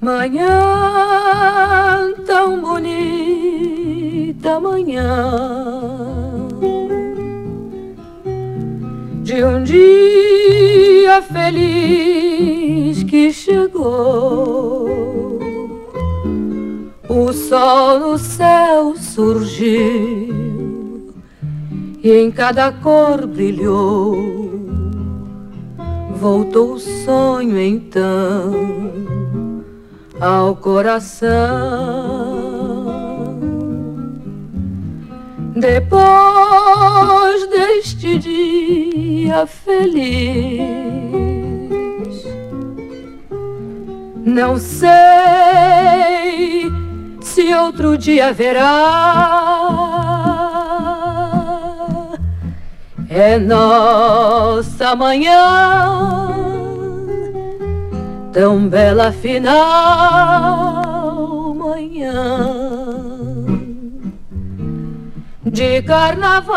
Manhã tão bonita, manhã de um dia feliz que chegou. O sol no céu surgiu e em cada cor brilhou. Voltou o sonho então ao coração. Depois deste dia feliz, não sei se outro dia haverá. É nossa manhã tão bela final manhã de carnaval.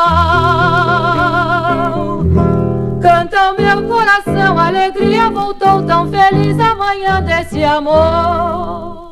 Canta o meu coração, alegria voltou tão feliz amanhã desse amor.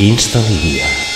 Kingston Guia.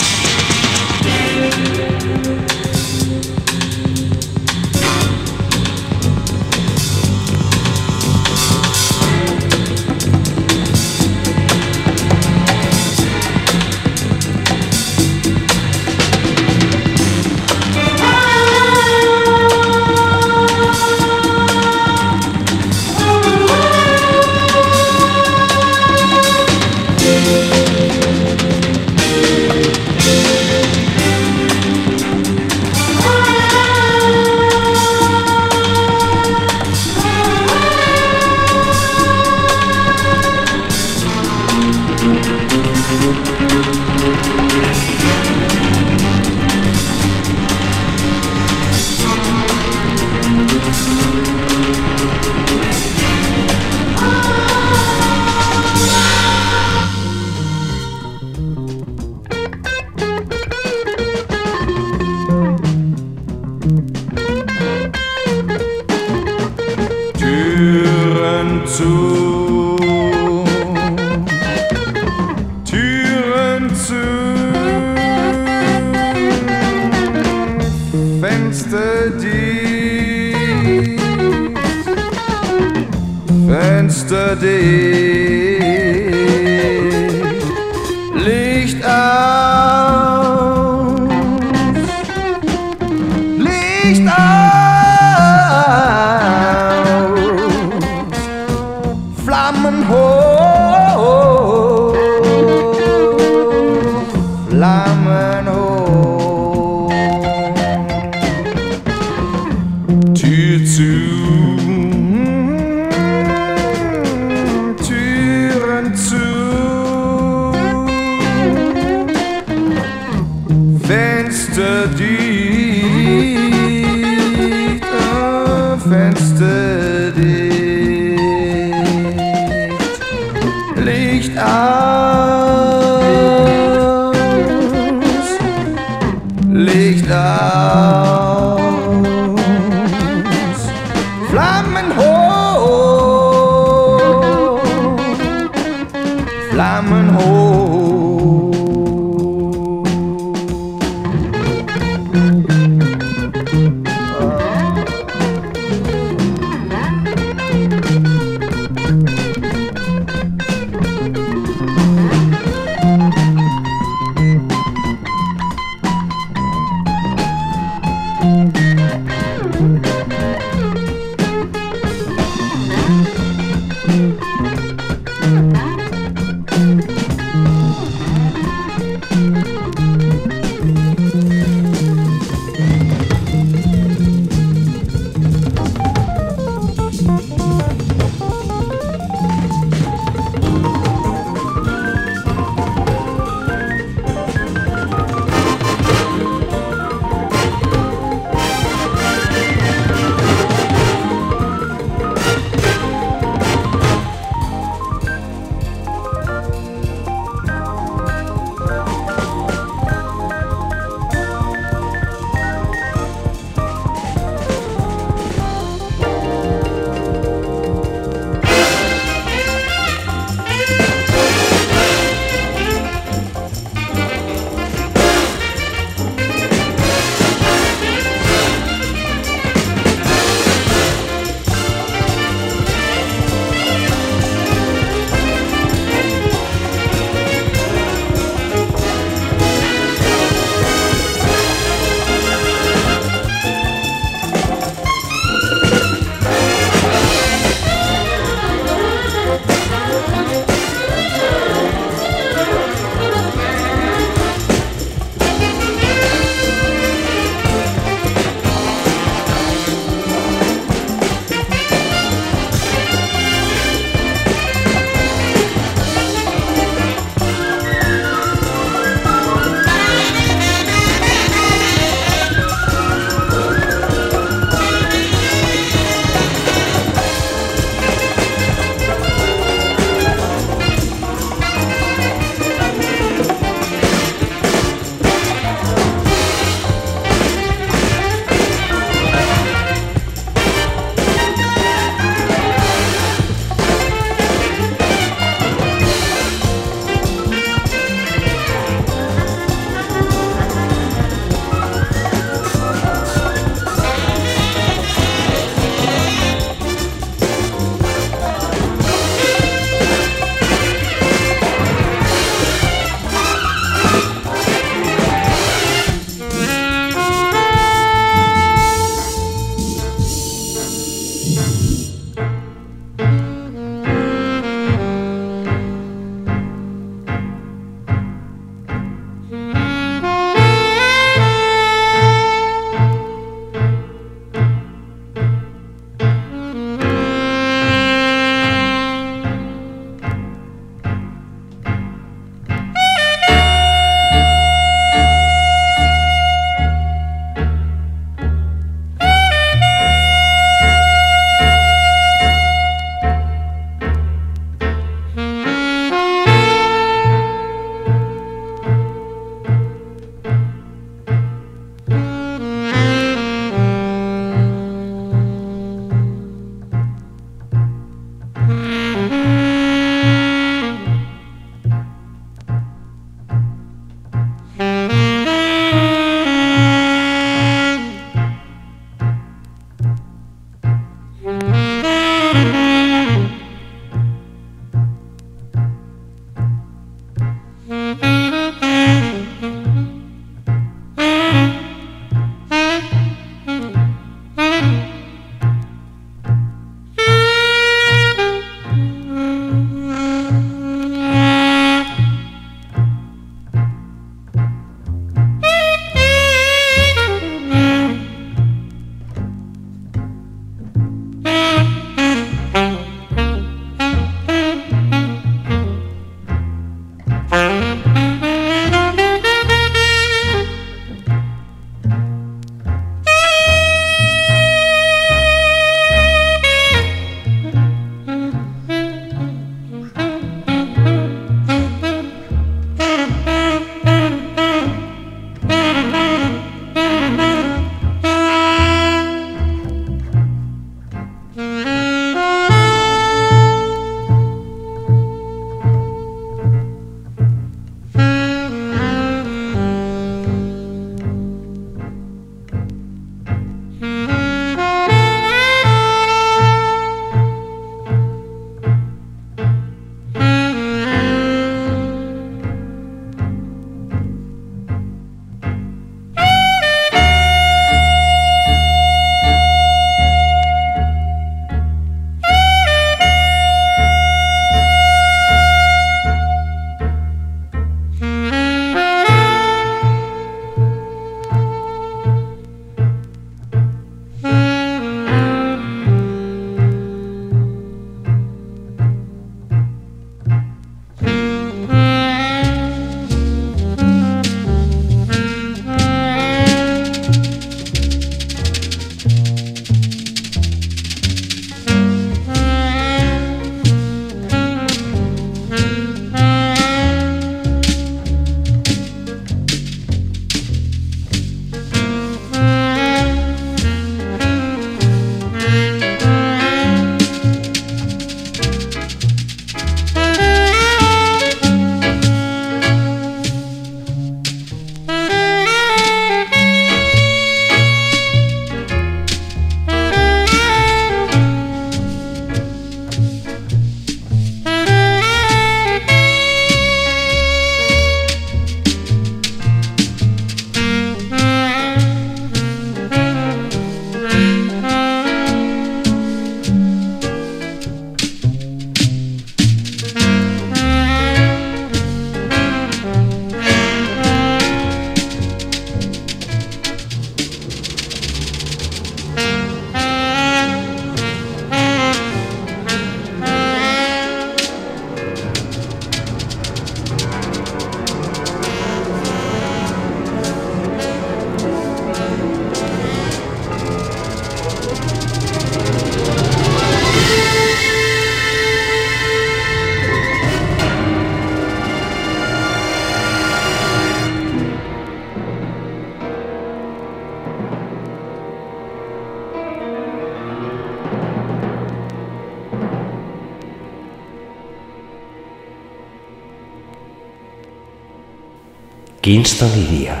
dins de.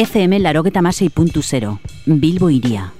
FM Larogeta Masei puntu zero, Bilbo iria.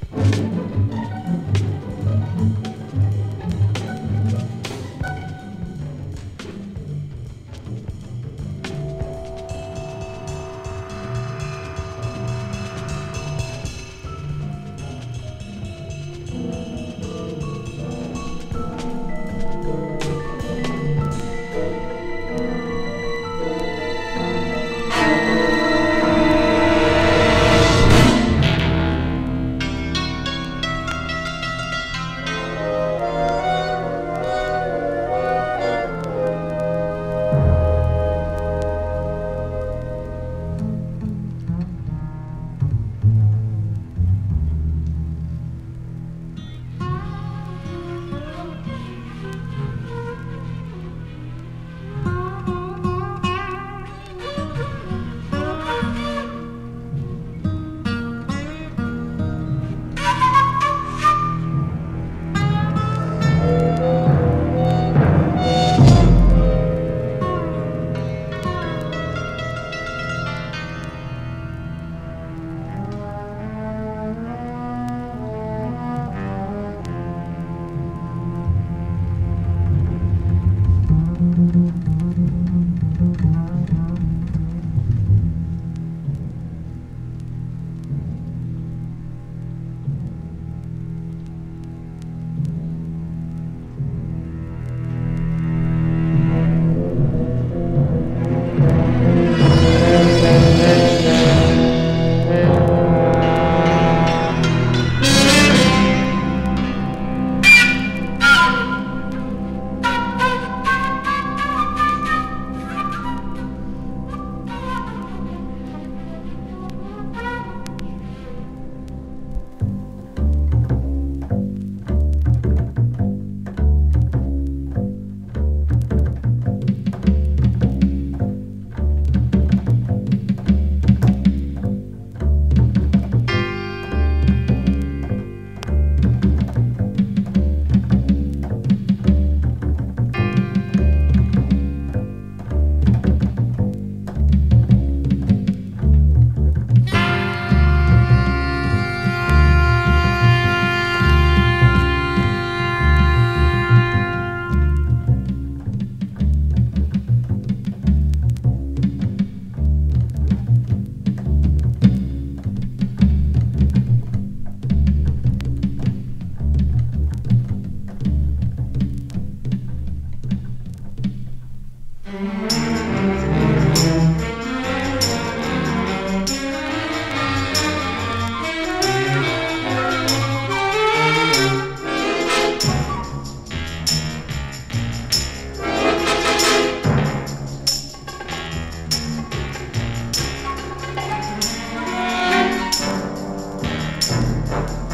Bye.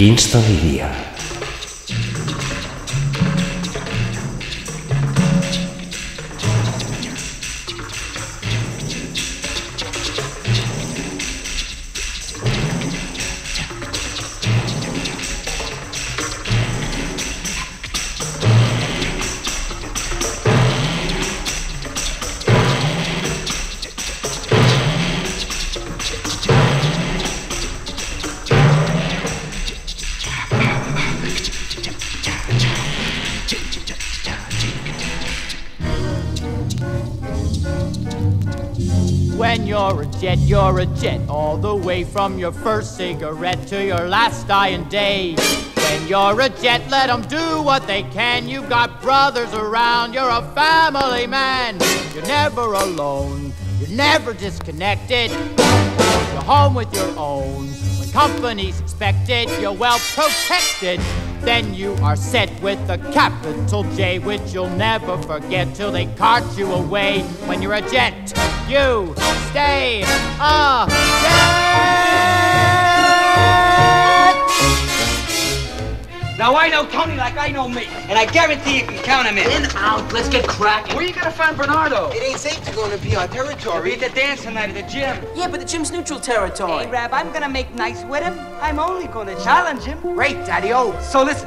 Kingston y Día. When you're a jet, you're a jet, all the way from your first cigarette to your last dying day. When you're a jet, let them do what they can. You've got brothers around, you're a family man. You're never alone, you're never disconnected. You're home with your own. When company's expected, you're well protected. Then you are set with a capital J, which you'll never forget till they cart you away. When you're a jet, you stay a jet. Now I know Tony like I know me, and I guarantee you can count him in. In, out, let's get cracking. Where you gonna find Bernardo? It ain't safe to go into PR He'll be territory. at the dance tonight at the gym. Yeah, but the gym's neutral territory. Hey, Rab, I'm gonna make nice with him. I'm only gonna challenge him. Great, Daddy-O. So listen,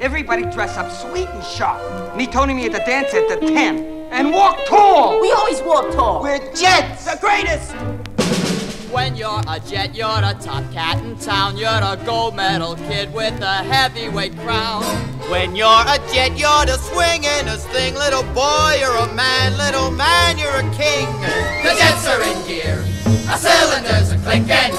everybody dress up sweet and sharp. Meet Tony me at the dance at the 10. And walk tall! We always walk tall. We're jets! The greatest! When you're a jet, you're a top cat in town. You're a gold medal kid with a heavyweight crown. When you're a jet, you're the swingin'est thing. Little boy, you're a man. Little man, you're a king. The jets are in gear. Our cylinders are clicking.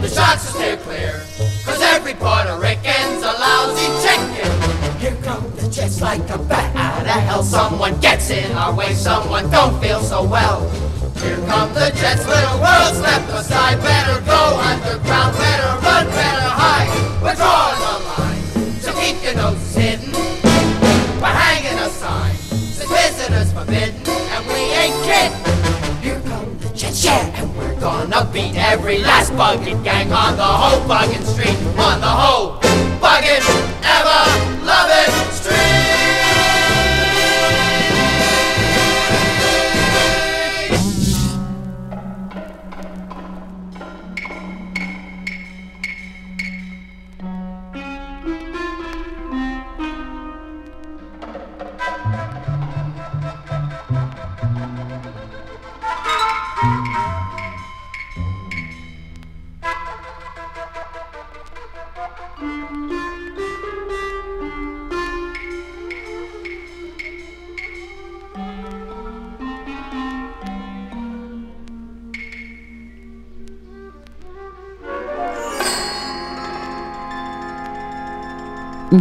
The Sharks are steer clear. Cause every Puerto Rican's a lousy chicken. Here come the jets like a bat out of hell. Someone gets in our way, someone don't feel so well. Here come the jets, little world step aside. Better go underground, better run, better hide. We're drawing a line, so keep your noses hidden. We're hanging a sign, visitors forbidden, and we ain't kidding. Here come the jets, yeah, and we're gonna beat every last bugging gang on the whole bugging street, on the whole bugging,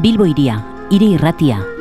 Bilbo iria, ire irratia.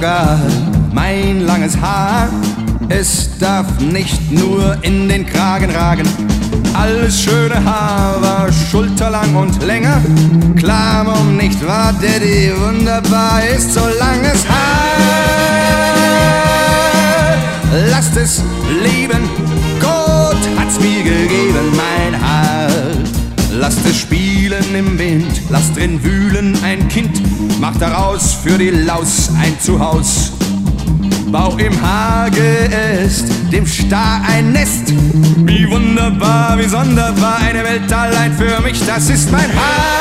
Sogar mein langes Haar. Es darf nicht nur in den Kragen ragen. Alles schöne Haar war schulterlang und länger. Klar, warum nicht wahr, Daddy, wunderbar ist so langes Haar. Lasst es leben, Gott hat's mir gegeben, mein Haar. Lasst es spielen im Wind, lasst drin wühlen ein Kind, macht daraus für die Laus ein Zuhaus. Bau im Hageest, dem Star ein Nest. Wie wunderbar, wie sonderbar, eine Welt allein für mich, das ist mein Haar.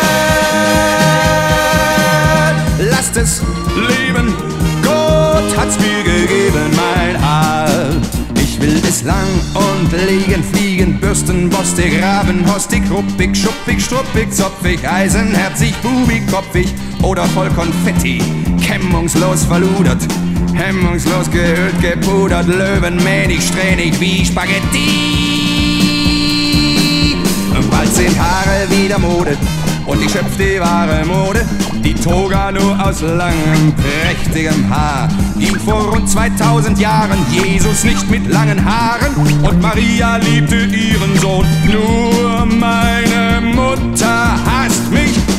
Lasst es leben, Gott hat's mir gegeben, mein. Ich will es lang und liegen, fliegen, bürsten, bostig, graben, hostig, ruppig, schuppig, struppig, zopfig, eisenherzig, bubig, kopfig oder voll Konfetti, kämmungslos verludert, hemmungslos geölt, gepudert, löwenmähnig, strähnig wie Spaghetti. Bald sind Haare wieder Mode und ich schöpf die wahre Mode. Die Toga nur aus langem, prächtigem Haar ging vor rund 2000 Jahren Jesus nicht mit langen Haaren und Maria liebte ihren Sohn. Nur meine Mutter hasst mich.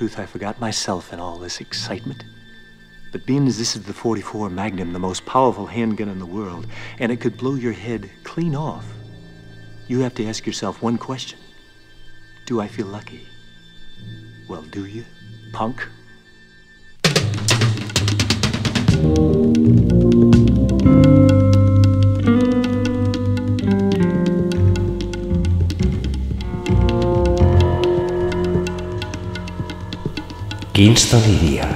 truth, I forgot myself in all this excitement. But being as this is the 44 Magnum, the most powerful handgun in the world, and it could blow your head clean off, you have to ask yourself one question Do I feel lucky? Well, do you, punk? Kingston e Dia.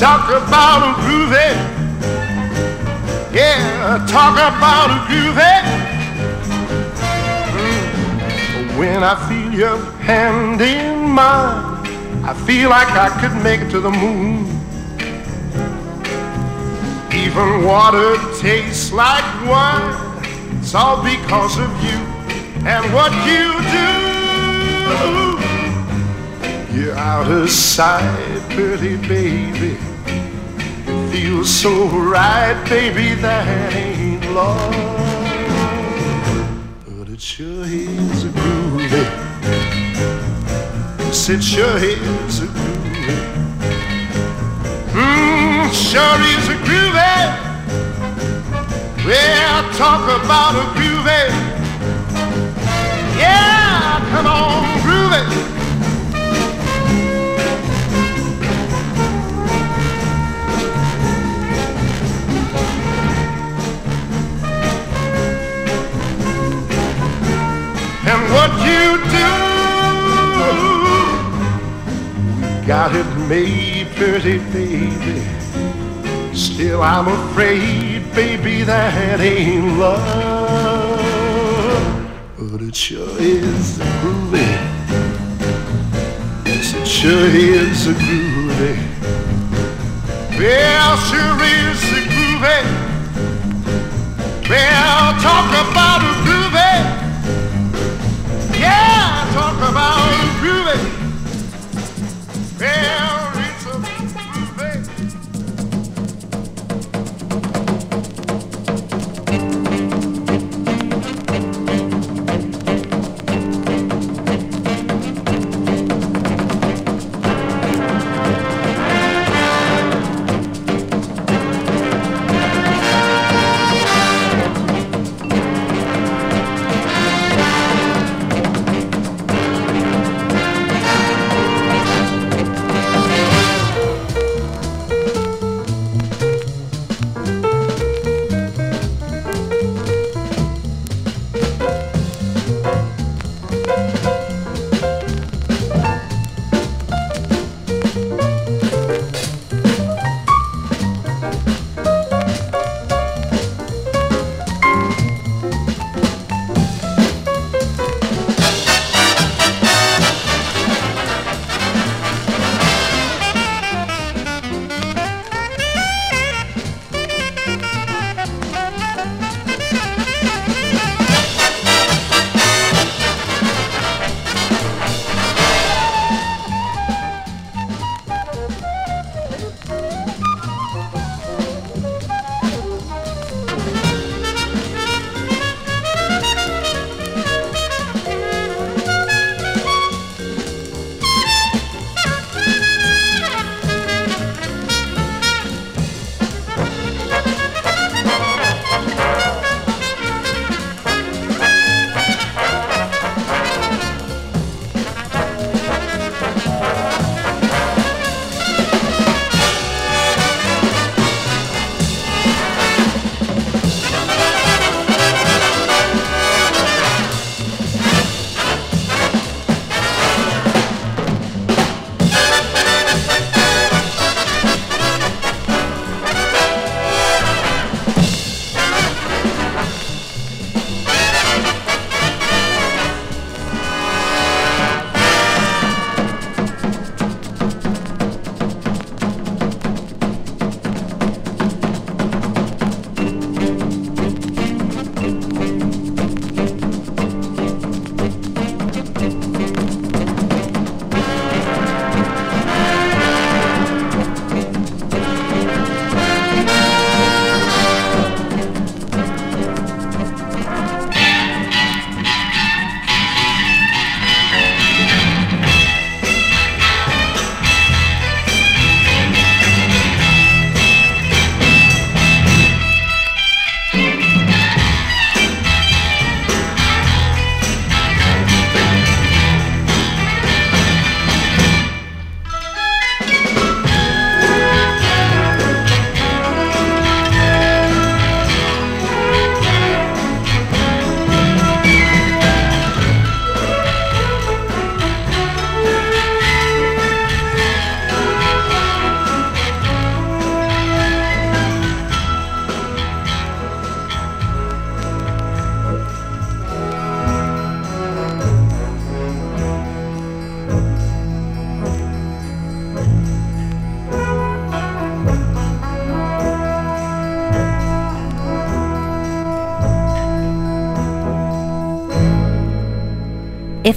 Talk about a groovy. Yeah, talk about a groovy. Mm. When I feel your hand in mine, I feel like I could make it to the moon. Even water tastes like wine. It's all because of you and what you do. You're out of sight, pretty baby. It feels so right, baby, that ain't love. But it sure is a groovy. Yes, it sure is a groovy. Mmm, sure is a groovy. Well, talk about a groovy. Yeah, come on, groovy. You do, we got it made, pretty baby. Still, I'm afraid, baby, that ain't love. But it sure is a groovy. Yes, it sure is a groovy. Well, sure is a groovy. Well, talk about a talk about groovy. Well,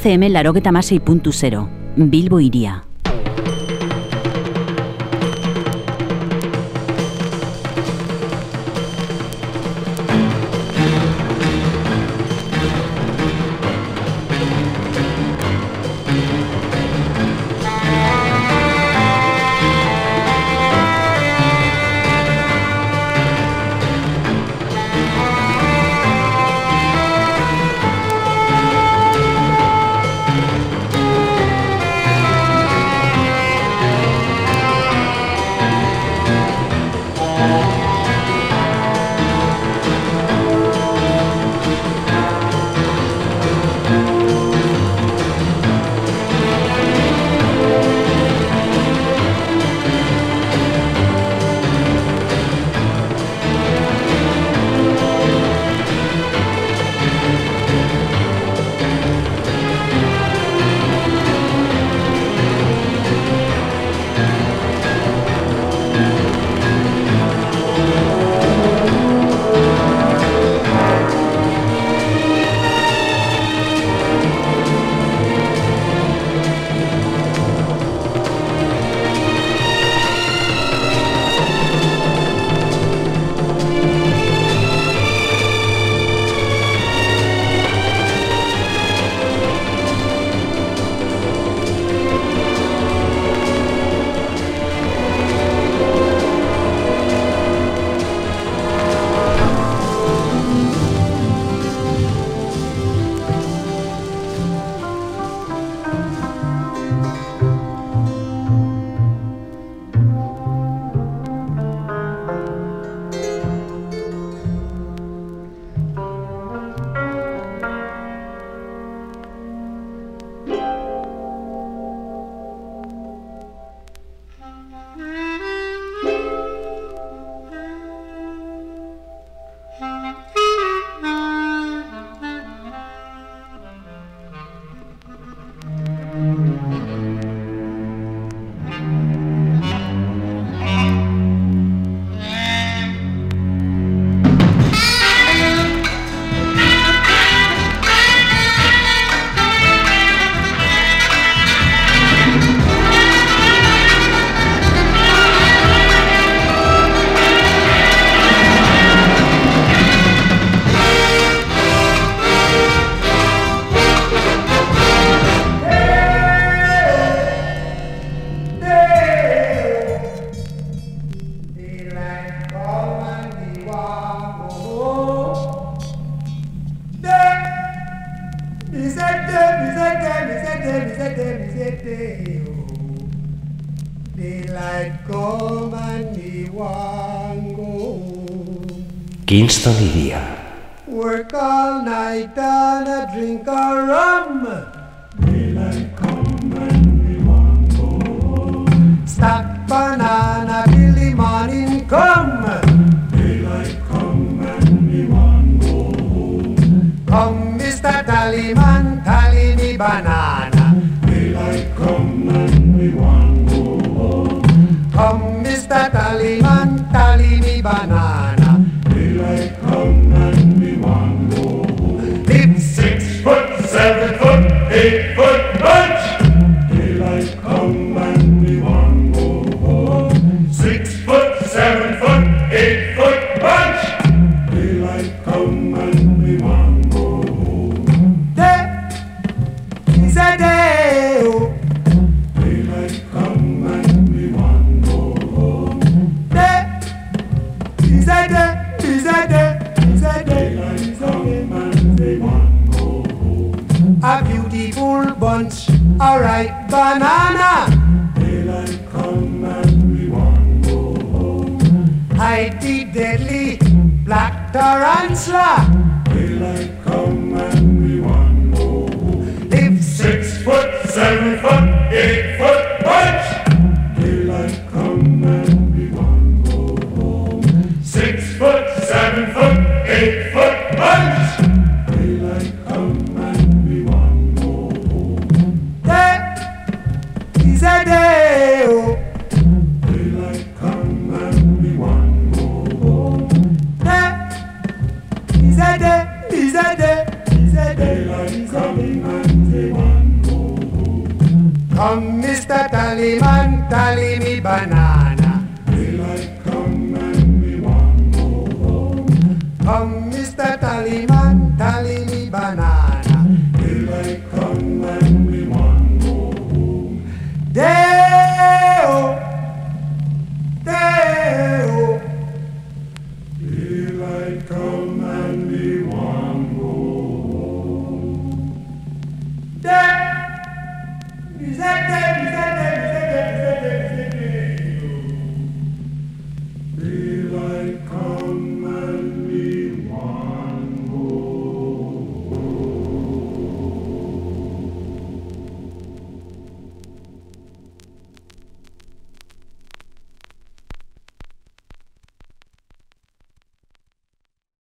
CM larogeta Bilbo iría.